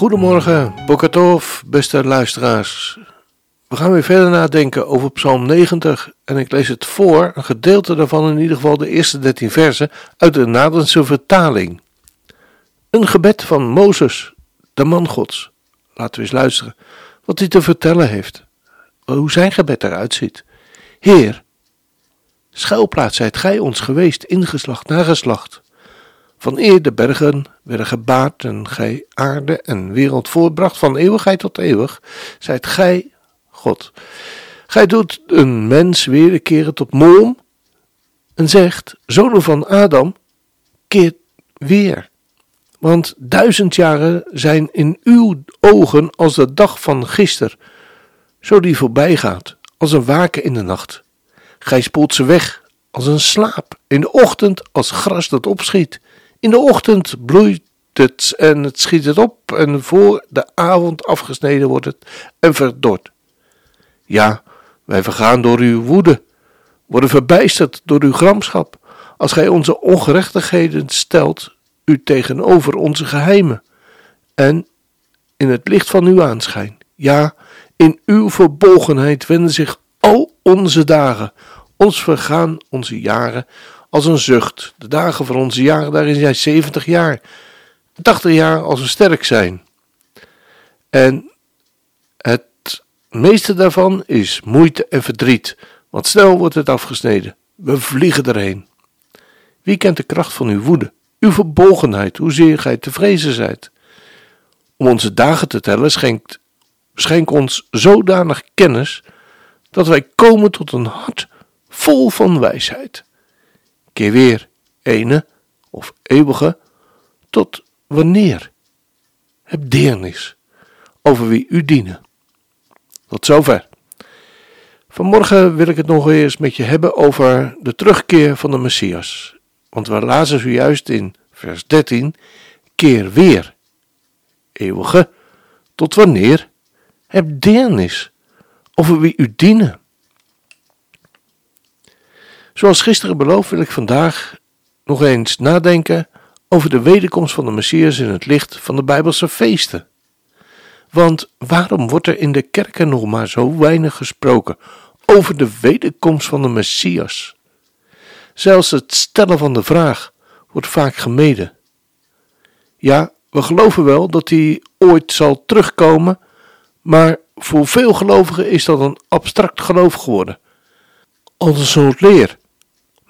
Goedemorgen, Bokatov, beste luisteraars. We gaan weer verder nadenken over Psalm 90 en ik lees het voor, een gedeelte daarvan in ieder geval de eerste 13 versen uit de Nadense vertaling. Een gebed van Mozes, de man Gods. Laten we eens luisteren wat hij te vertellen heeft. Hoe zijn gebed eruit ziet. Heer, schuilplaats zijt gij ons geweest, ingeslacht na geslacht. Van eer de bergen werden gebaard en gij aarde en wereld voortbracht van eeuwigheid tot eeuwig, zijt gij God. Gij doet een mens keren tot moom en zegt, zonen van Adam, keert weer. Want duizend jaren zijn in uw ogen als de dag van gister, zo die voorbij gaat, als een waken in de nacht. Gij spoelt ze weg als een slaap, in de ochtend als gras dat opschiet. In de ochtend bloeit het en het schiet het op en voor de avond afgesneden wordt het en verdort. Ja, wij vergaan door uw woede, worden verbijsterd door uw gramschap, als gij onze ongerechtigheden stelt, u tegenover onze geheimen, en in het licht van uw aanschijn. Ja, in uw verbolgenheid wenden zich al onze dagen, ons vergaan onze jaren als een zucht. De dagen van onze jaren, daarin zijn zeventig jaar, tachtig jaar als we sterk zijn. En het meeste daarvan is moeite en verdriet, want snel wordt het afgesneden. We vliegen erheen. Wie kent de kracht van uw woede, uw verbolgenheid, hoezeer gij te vrezen zijt? Om onze dagen te tellen, schenkt, schenk ons zodanig kennis, dat wij komen tot een hart vol van wijsheid. Keer weer, ene of eeuwige, tot wanneer? Heb deernis over wie u dienen. Tot zover. Vanmorgen wil ik het nog eens met je hebben over de terugkeer van de Messias. Want we lazen zojuist in vers 13: Keer weer, eeuwige, tot wanneer? Heb deernis over wie u dienen. Zoals gisteren beloofd wil ik vandaag nog eens nadenken over de wederkomst van de Messias in het licht van de Bijbelse feesten. Want waarom wordt er in de kerken nog maar zo weinig gesproken over de wederkomst van de Messias? Zelfs het stellen van de vraag wordt vaak gemeden. Ja, we geloven wel dat hij ooit zal terugkomen, maar voor veel gelovigen is dat een abstract geloof geworden. Als een soort leer,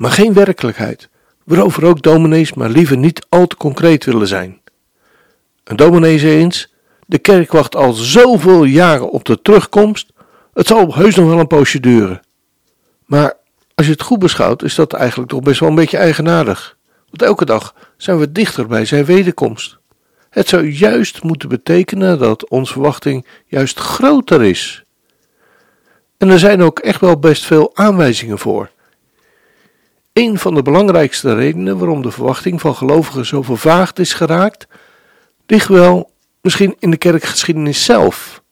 maar geen werkelijkheid, waarover ook dominees maar liever niet al te concreet willen zijn. Een dominee eens, de kerk wacht al zoveel jaren op de terugkomst. Het zal heus nog wel een poosje duren. Maar als je het goed beschouwt, is dat eigenlijk toch best wel een beetje eigenaardig. Want elke dag zijn we dichter bij zijn wederkomst. Het zou juist moeten betekenen dat onze verwachting juist groter is. En er zijn ook echt wel best veel aanwijzingen voor. Een van de belangrijkste redenen waarom de verwachting van gelovigen zo vervaagd is geraakt, ligt wel misschien in de kerkgeschiedenis zelf.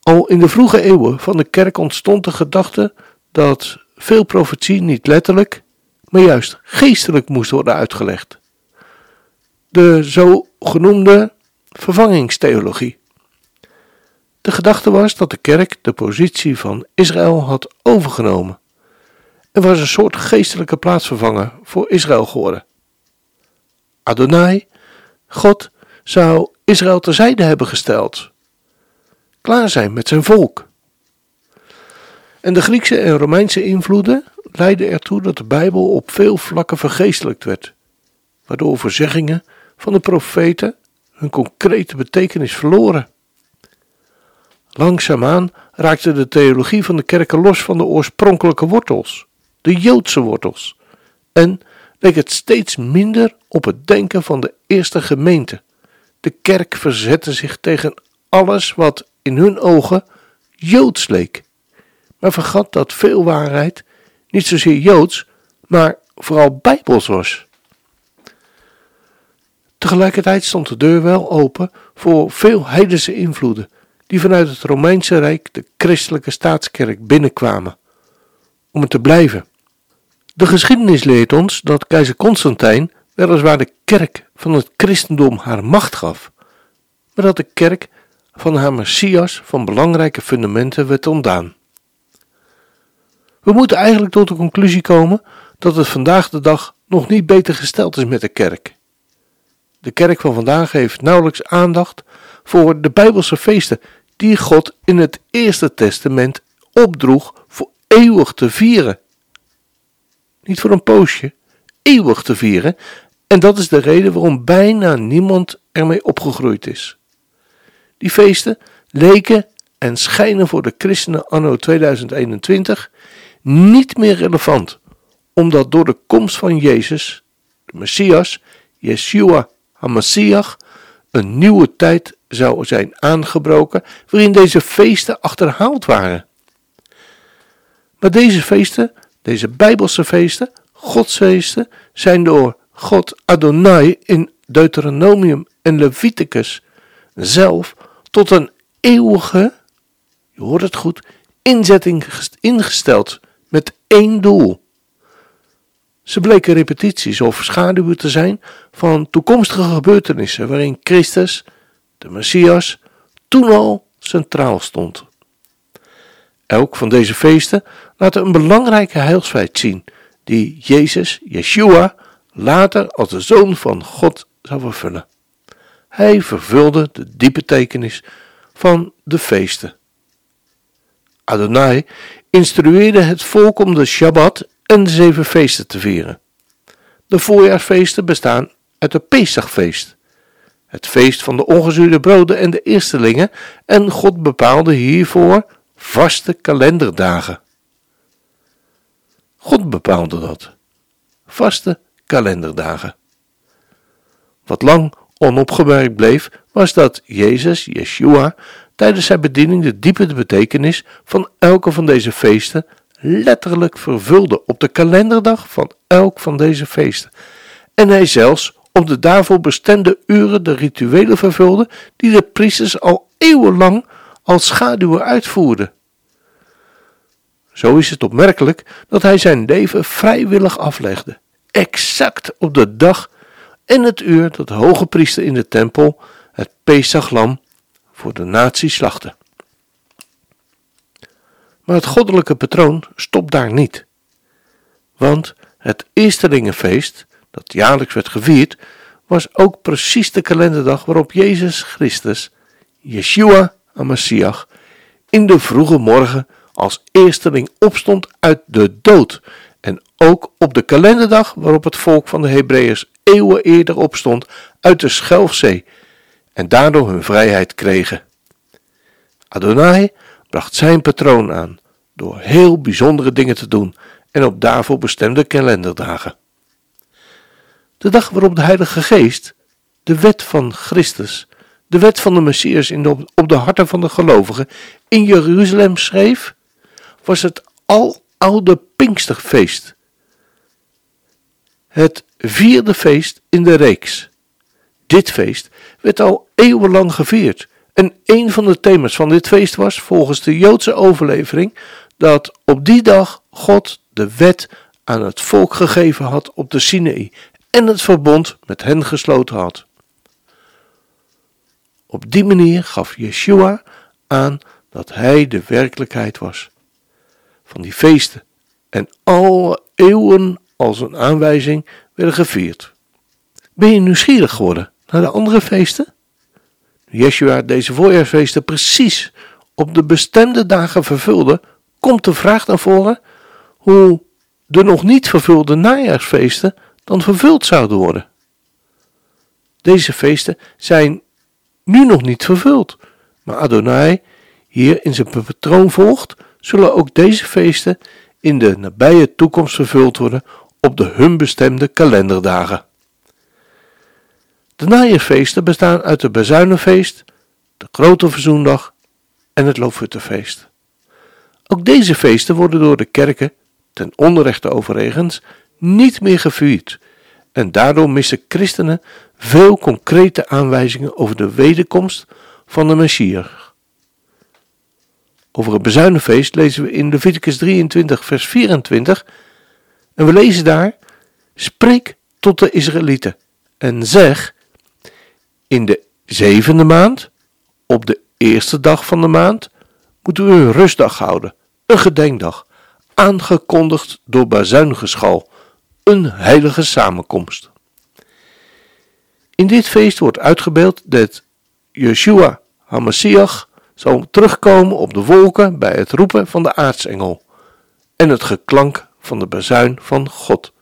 Al in de vroege eeuwen van de kerk ontstond de gedachte dat veel profetie niet letterlijk, maar juist geestelijk moest worden uitgelegd. De zogenoemde vervangingstheologie. De gedachte was dat de kerk de positie van Israël had overgenomen en was een soort geestelijke plaatsvervanger voor Israël geworden. Adonai, God, zou Israël terzijde hebben gesteld. Klaar zijn met zijn volk. En de Griekse en Romeinse invloeden leidden ertoe dat de Bijbel op veel vlakken vergeestelijkt werd, waardoor verzeggingen van de profeten hun concrete betekenis verloren. Langzaamaan raakte de theologie van de kerken los van de oorspronkelijke wortels, de Joodse wortels, en leek het steeds minder op het denken van de eerste gemeente. De kerk verzette zich tegen alles wat in hun ogen joods leek, maar vergat dat veel waarheid niet zozeer joods, maar vooral bijbels was. Tegelijkertijd stond de deur wel open voor veel heidense invloeden die vanuit het Romeinse Rijk de christelijke staatskerk binnenkwamen, om het te blijven. De geschiedenis leert ons dat keizer Constantijn weliswaar de kerk van het christendom haar macht gaf, maar dat de kerk van haar Messias van belangrijke fundamenten werd ontdaan. We moeten eigenlijk tot de conclusie komen dat het vandaag de dag nog niet beter gesteld is met de kerk. De kerk van vandaag heeft nauwelijks aandacht voor de Bijbelse feesten die God in het Eerste Testament opdroeg voor eeuwig te vieren. Niet voor een poosje, eeuwig te vieren. En dat is de reden waarom bijna niemand ermee opgegroeid is. Die feesten leken en schijnen voor de christenen anno 2021 niet meer relevant, omdat door de komst van Jezus, de Messias, Yeshua HaMashiach, een nieuwe tijd zou zijn aangebroken waarin deze feesten achterhaald waren. Maar deze feesten, deze bijbelse feesten, godsfeesten, zijn door God Adonai in Deuteronomium en Leviticus zelf tot een eeuwige, je hoort het goed, inzetting ingesteld met één doel. Ze bleken repetities of schaduwen te zijn van toekomstige gebeurtenissen waarin Christus, de Messias, toen al centraal stond. Elk van deze feesten laat een belangrijke heilsfeit zien, die Jezus, Yeshua, later als de Zoon van God zou vervullen. Hij vervulde de diepe betekenis van de feesten. Adonai instrueerde het volk om de Shabbat en de zeven feesten te vieren. De voorjaarsfeesten bestaan uit het Pesachfeest, het feest van de ongezuurde broden en de eerstelingen, en God bepaalde hiervoor vaste kalenderdagen. God bepaalde dat. Vaste kalenderdagen. Wat lang onopgemerkt bleef, was dat Jezus, Yeshua, tijdens zijn bediening de diepe betekenis van elke van deze feesten letterlijk vervulde op de kalenderdag van elk van deze feesten. En hij zelfs op de daarvoor bestemde uren de rituelen vervulde die de priesters al eeuwenlang als schaduwen uitvoerden. Zo is het opmerkelijk dat hij zijn leven vrijwillig aflegde, exact op de dag en het uur dat de hoge priester in de tempel het Pesachlam voor de natie slachtte. Maar het goddelijke patroon stopt daar niet. Want het Eerstelingenfeest, dat jaarlijks werd gevierd, was ook precies de kalenderdag waarop Jezus Christus, Yeshua Messiach, in de vroege morgen als eersteling opstond uit de dood. En ook op de kalenderdag waarop het volk van de Hebreeërs eeuwen eerder opstond uit de Schelfzee en daardoor hun vrijheid kregen. Adonai bracht zijn patroon aan door heel bijzondere dingen te doen en op daarvoor bestemde kalenderdagen. De dag waarop de Heilige Geest, de wet van Christus, de wet van de Messias in de, op de harten van de gelovigen in Jeruzalem schreef, was het aloude Pinksterfeest. Het vierde feest in de reeks. Dit feest werd al eeuwenlang gevierd en een van de thema's van dit feest was, volgens de Joodse overlevering, dat op die dag God de wet aan het volk gegeven had op de Sinaï en het verbond met hen gesloten had. Op die manier gaf Yeshua aan dat hij de werkelijkheid was van die feesten en alle eeuwen als een aanwijzing werden gevierd. Ben je nieuwsgierig geworden naar de andere feesten? Yeshua deze voorjaarsfeesten precies op de bestemde dagen vervulde, komt de vraag naar voren hoe de nog niet vervulde najaarsfeesten dan vervuld zouden worden. Deze feesten zijn nu nog niet vervuld, maar Adonai hier in zijn patroon volgt, zullen ook deze feesten in de nabije toekomst vervuld worden op de hun bestemde kalenderdagen. De najaarfeesten bestaan uit het Bezuinenfeest, de Grote Verzoendag en het Loofhuttenfeest. Ook deze feesten worden door de kerken, ten onrechte overigens, niet meer gevierd en daardoor missen christenen veel concrete aanwijzingen over de wederkomst van de Messias. Over het bezuinenfeest lezen we in Leviticus 23 vers 24 en we lezen daar, spreek tot de Israëlieten en zeg, in de zevende maand, op de eerste dag van de maand, moeten we een rustdag houden, een gedenkdag, aangekondigd door bazuingeschal, een heilige samenkomst. In dit feest wordt uitgebeeld dat Yeshua HaMashiach zal terugkomen op de wolken bij het roepen van de aartsengel en het geklank van de bazuin van God.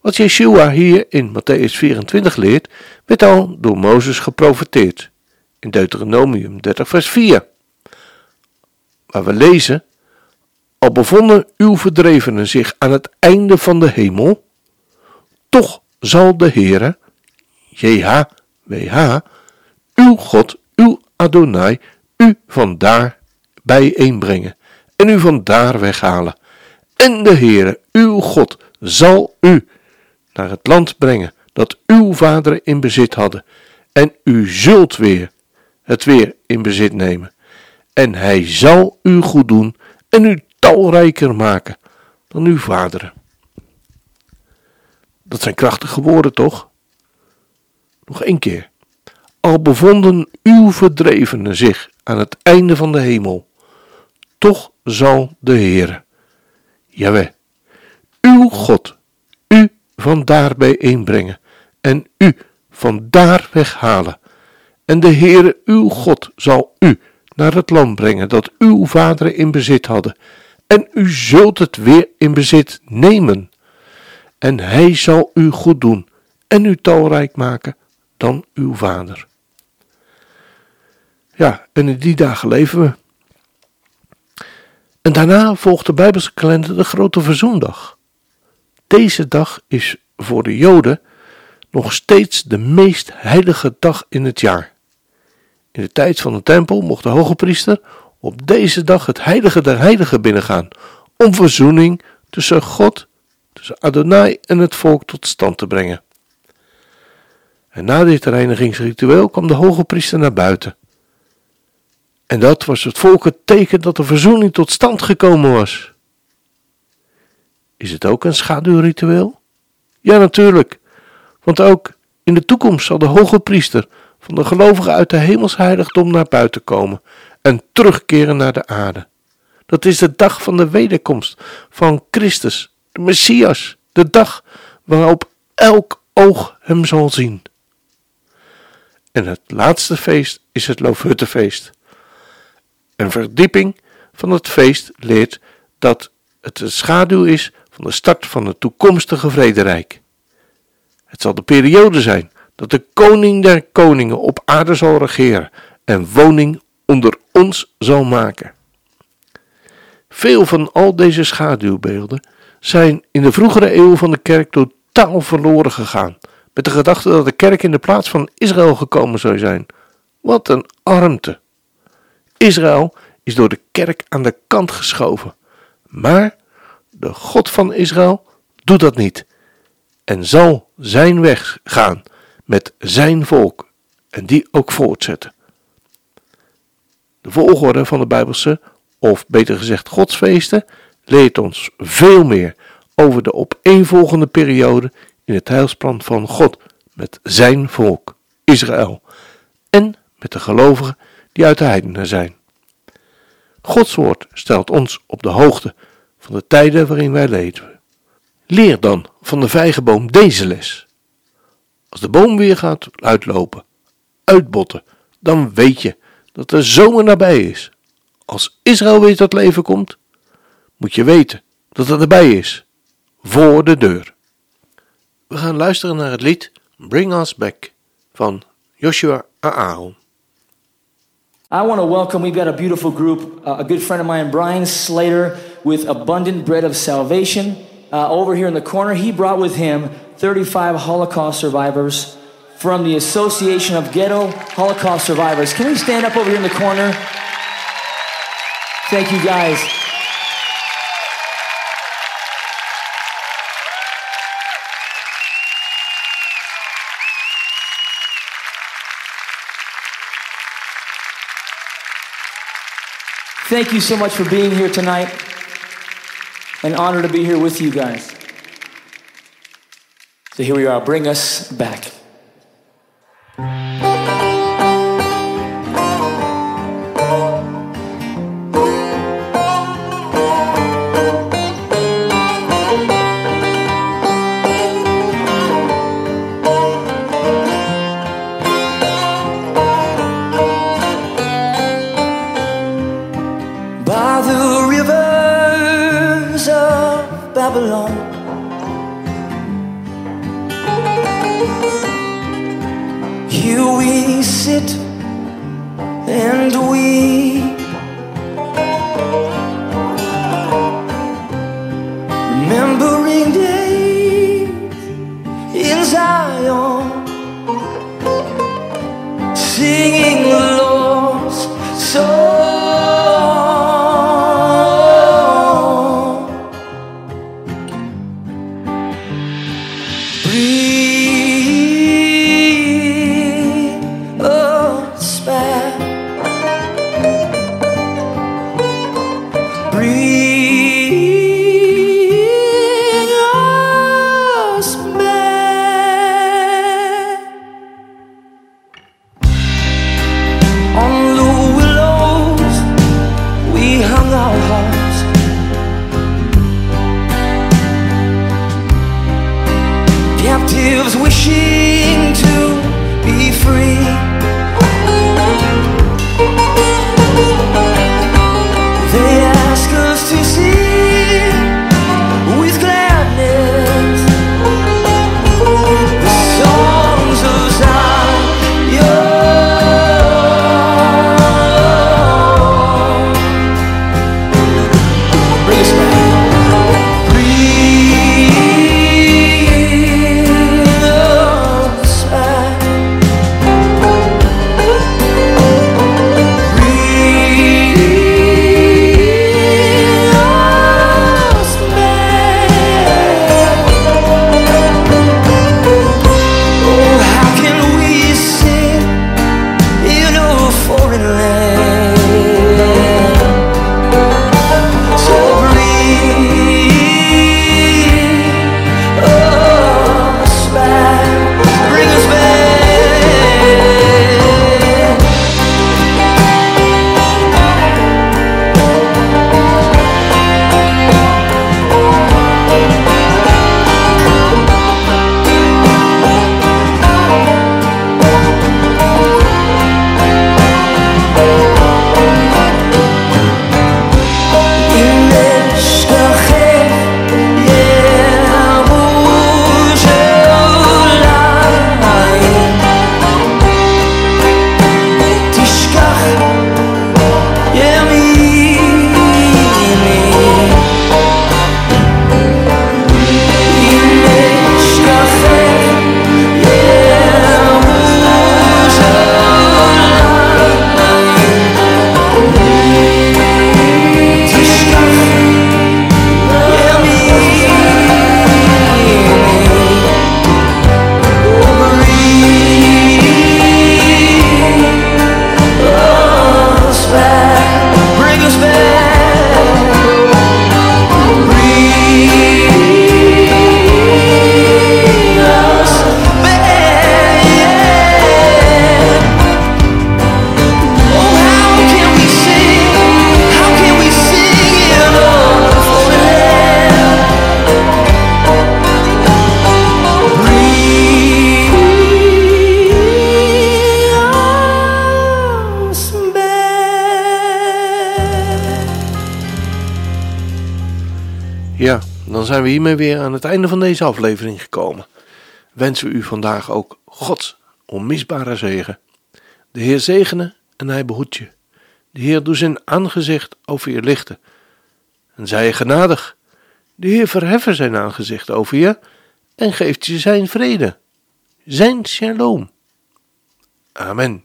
Wat Yeshua hier in Matthäus 24 leert, werd al door Mozes geprofeteerd in Deuteronomium 30 vers 4, waar we lezen, al bevonden uw verdrevenen zich aan het einde van de hemel, toch zal de Heere, JHWH, uw God, uw Adonai, u vandaar bijeenbrengen en u vandaar weghalen. En de Heere, uw God, zal u naar het land brengen dat uw vaderen in bezit hadden, en u zult weer het weer in bezit nemen. En hij zal u goed doen en u talrijker maken dan uw vaderen. Dat zijn krachtige woorden, toch? Nog één keer. Al bevonden uw verdrevenen zich aan het einde van de hemel, toch zal de Heer, Jawel, uw God, u vandaar bijeenbrengen en u vandaar weghalen. En de Heere uw God zal u naar het land brengen dat uw vaderen in bezit hadden, en u zult het weer in bezit nemen. En hij zal u goed doen en u talrijk maken dan uw vader. Ja, en in die dagen leven we. En daarna volgt de Bijbelse kalender de grote verzoendag. Deze dag is voor de Joden nog steeds de meest heilige dag in het jaar. In de tijd van de tempel mocht de hoge priester op deze dag het heilige der heiligen binnengaan, om verzoening tussen God, tussen Adonai en het volk tot stand te brengen. En na dit reinigingsritueel kwam de hoge priester naar buiten. En dat was het volk het teken dat de verzoening tot stand gekomen was. Is het ook een schaduwritueel? Ja, natuurlijk. Want ook in de toekomst zal de hoge priester van de gelovigen uit de hemelsheiligdom naar buiten komen en terugkeren naar de aarde. Dat is de dag van de wederkomst van Christus, de Messias, de dag waarop elk oog hem zal zien. En het laatste feest is het Loofhuttenfeest. Een verdieping van het feest leert dat het een schaduw is van de start van het toekomstige vrederijk. Het zal de periode zijn dat de koning der koningen op aarde zal regeren en woning onder ons zal maken. Veel van al deze schaduwbeelden zijn in de vroegere eeuwen van de kerk totaal verloren gegaan, met de gedachte dat de kerk in de plaats van Israël gekomen zou zijn. Wat een armte! Israël is door de kerk aan de kant geschoven, maar de God van Israël doet dat niet en zal zijn weg gaan met zijn volk en die ook voortzetten. De volgorde van de Bijbelse, of beter gezegd godsfeesten, leert ons veel meer over de opeenvolgende periode in het heilsplan van God met zijn volk, Israël, en met de gelovigen die uit de heidenen zijn. Gods woord stelt ons op de hoogte van de tijden waarin wij leven. Leer dan van de vijgenboom deze les. Als de boom weer gaat uitlopen, uitbotten, dan weet je dat de zomer nabij is. Als Israël weer tot leven komt, moet je weten dat het erbij is, voor de deur. We gaan luisteren naar het lied Bring Us Back van Joshua Aaron. I want to welcome, we've got a beautiful group, uh, a good friend of mine, Brian Slater, with Abundant Bread of Salvation. uh, over here in the corner. He brought with him 35 Holocaust survivors from the Association of Ghetto Holocaust Survivors. Can we stand up over here in the corner? Thank you, guys. Thank you so much for being here tonight. An honor to be here with you guys. So here we are. Bring us back. Dan zijn we hiermee weer aan het einde van deze aflevering gekomen. Wensen we u vandaag ook Gods onmisbare zegen. De Heer zegene en hij behoedt je. De Heer doet zijn aangezicht over je lichten. En zij je genadig De Heer verheffen zijn aangezicht over je en geeft je zijn vrede, zijn shalom. Amen.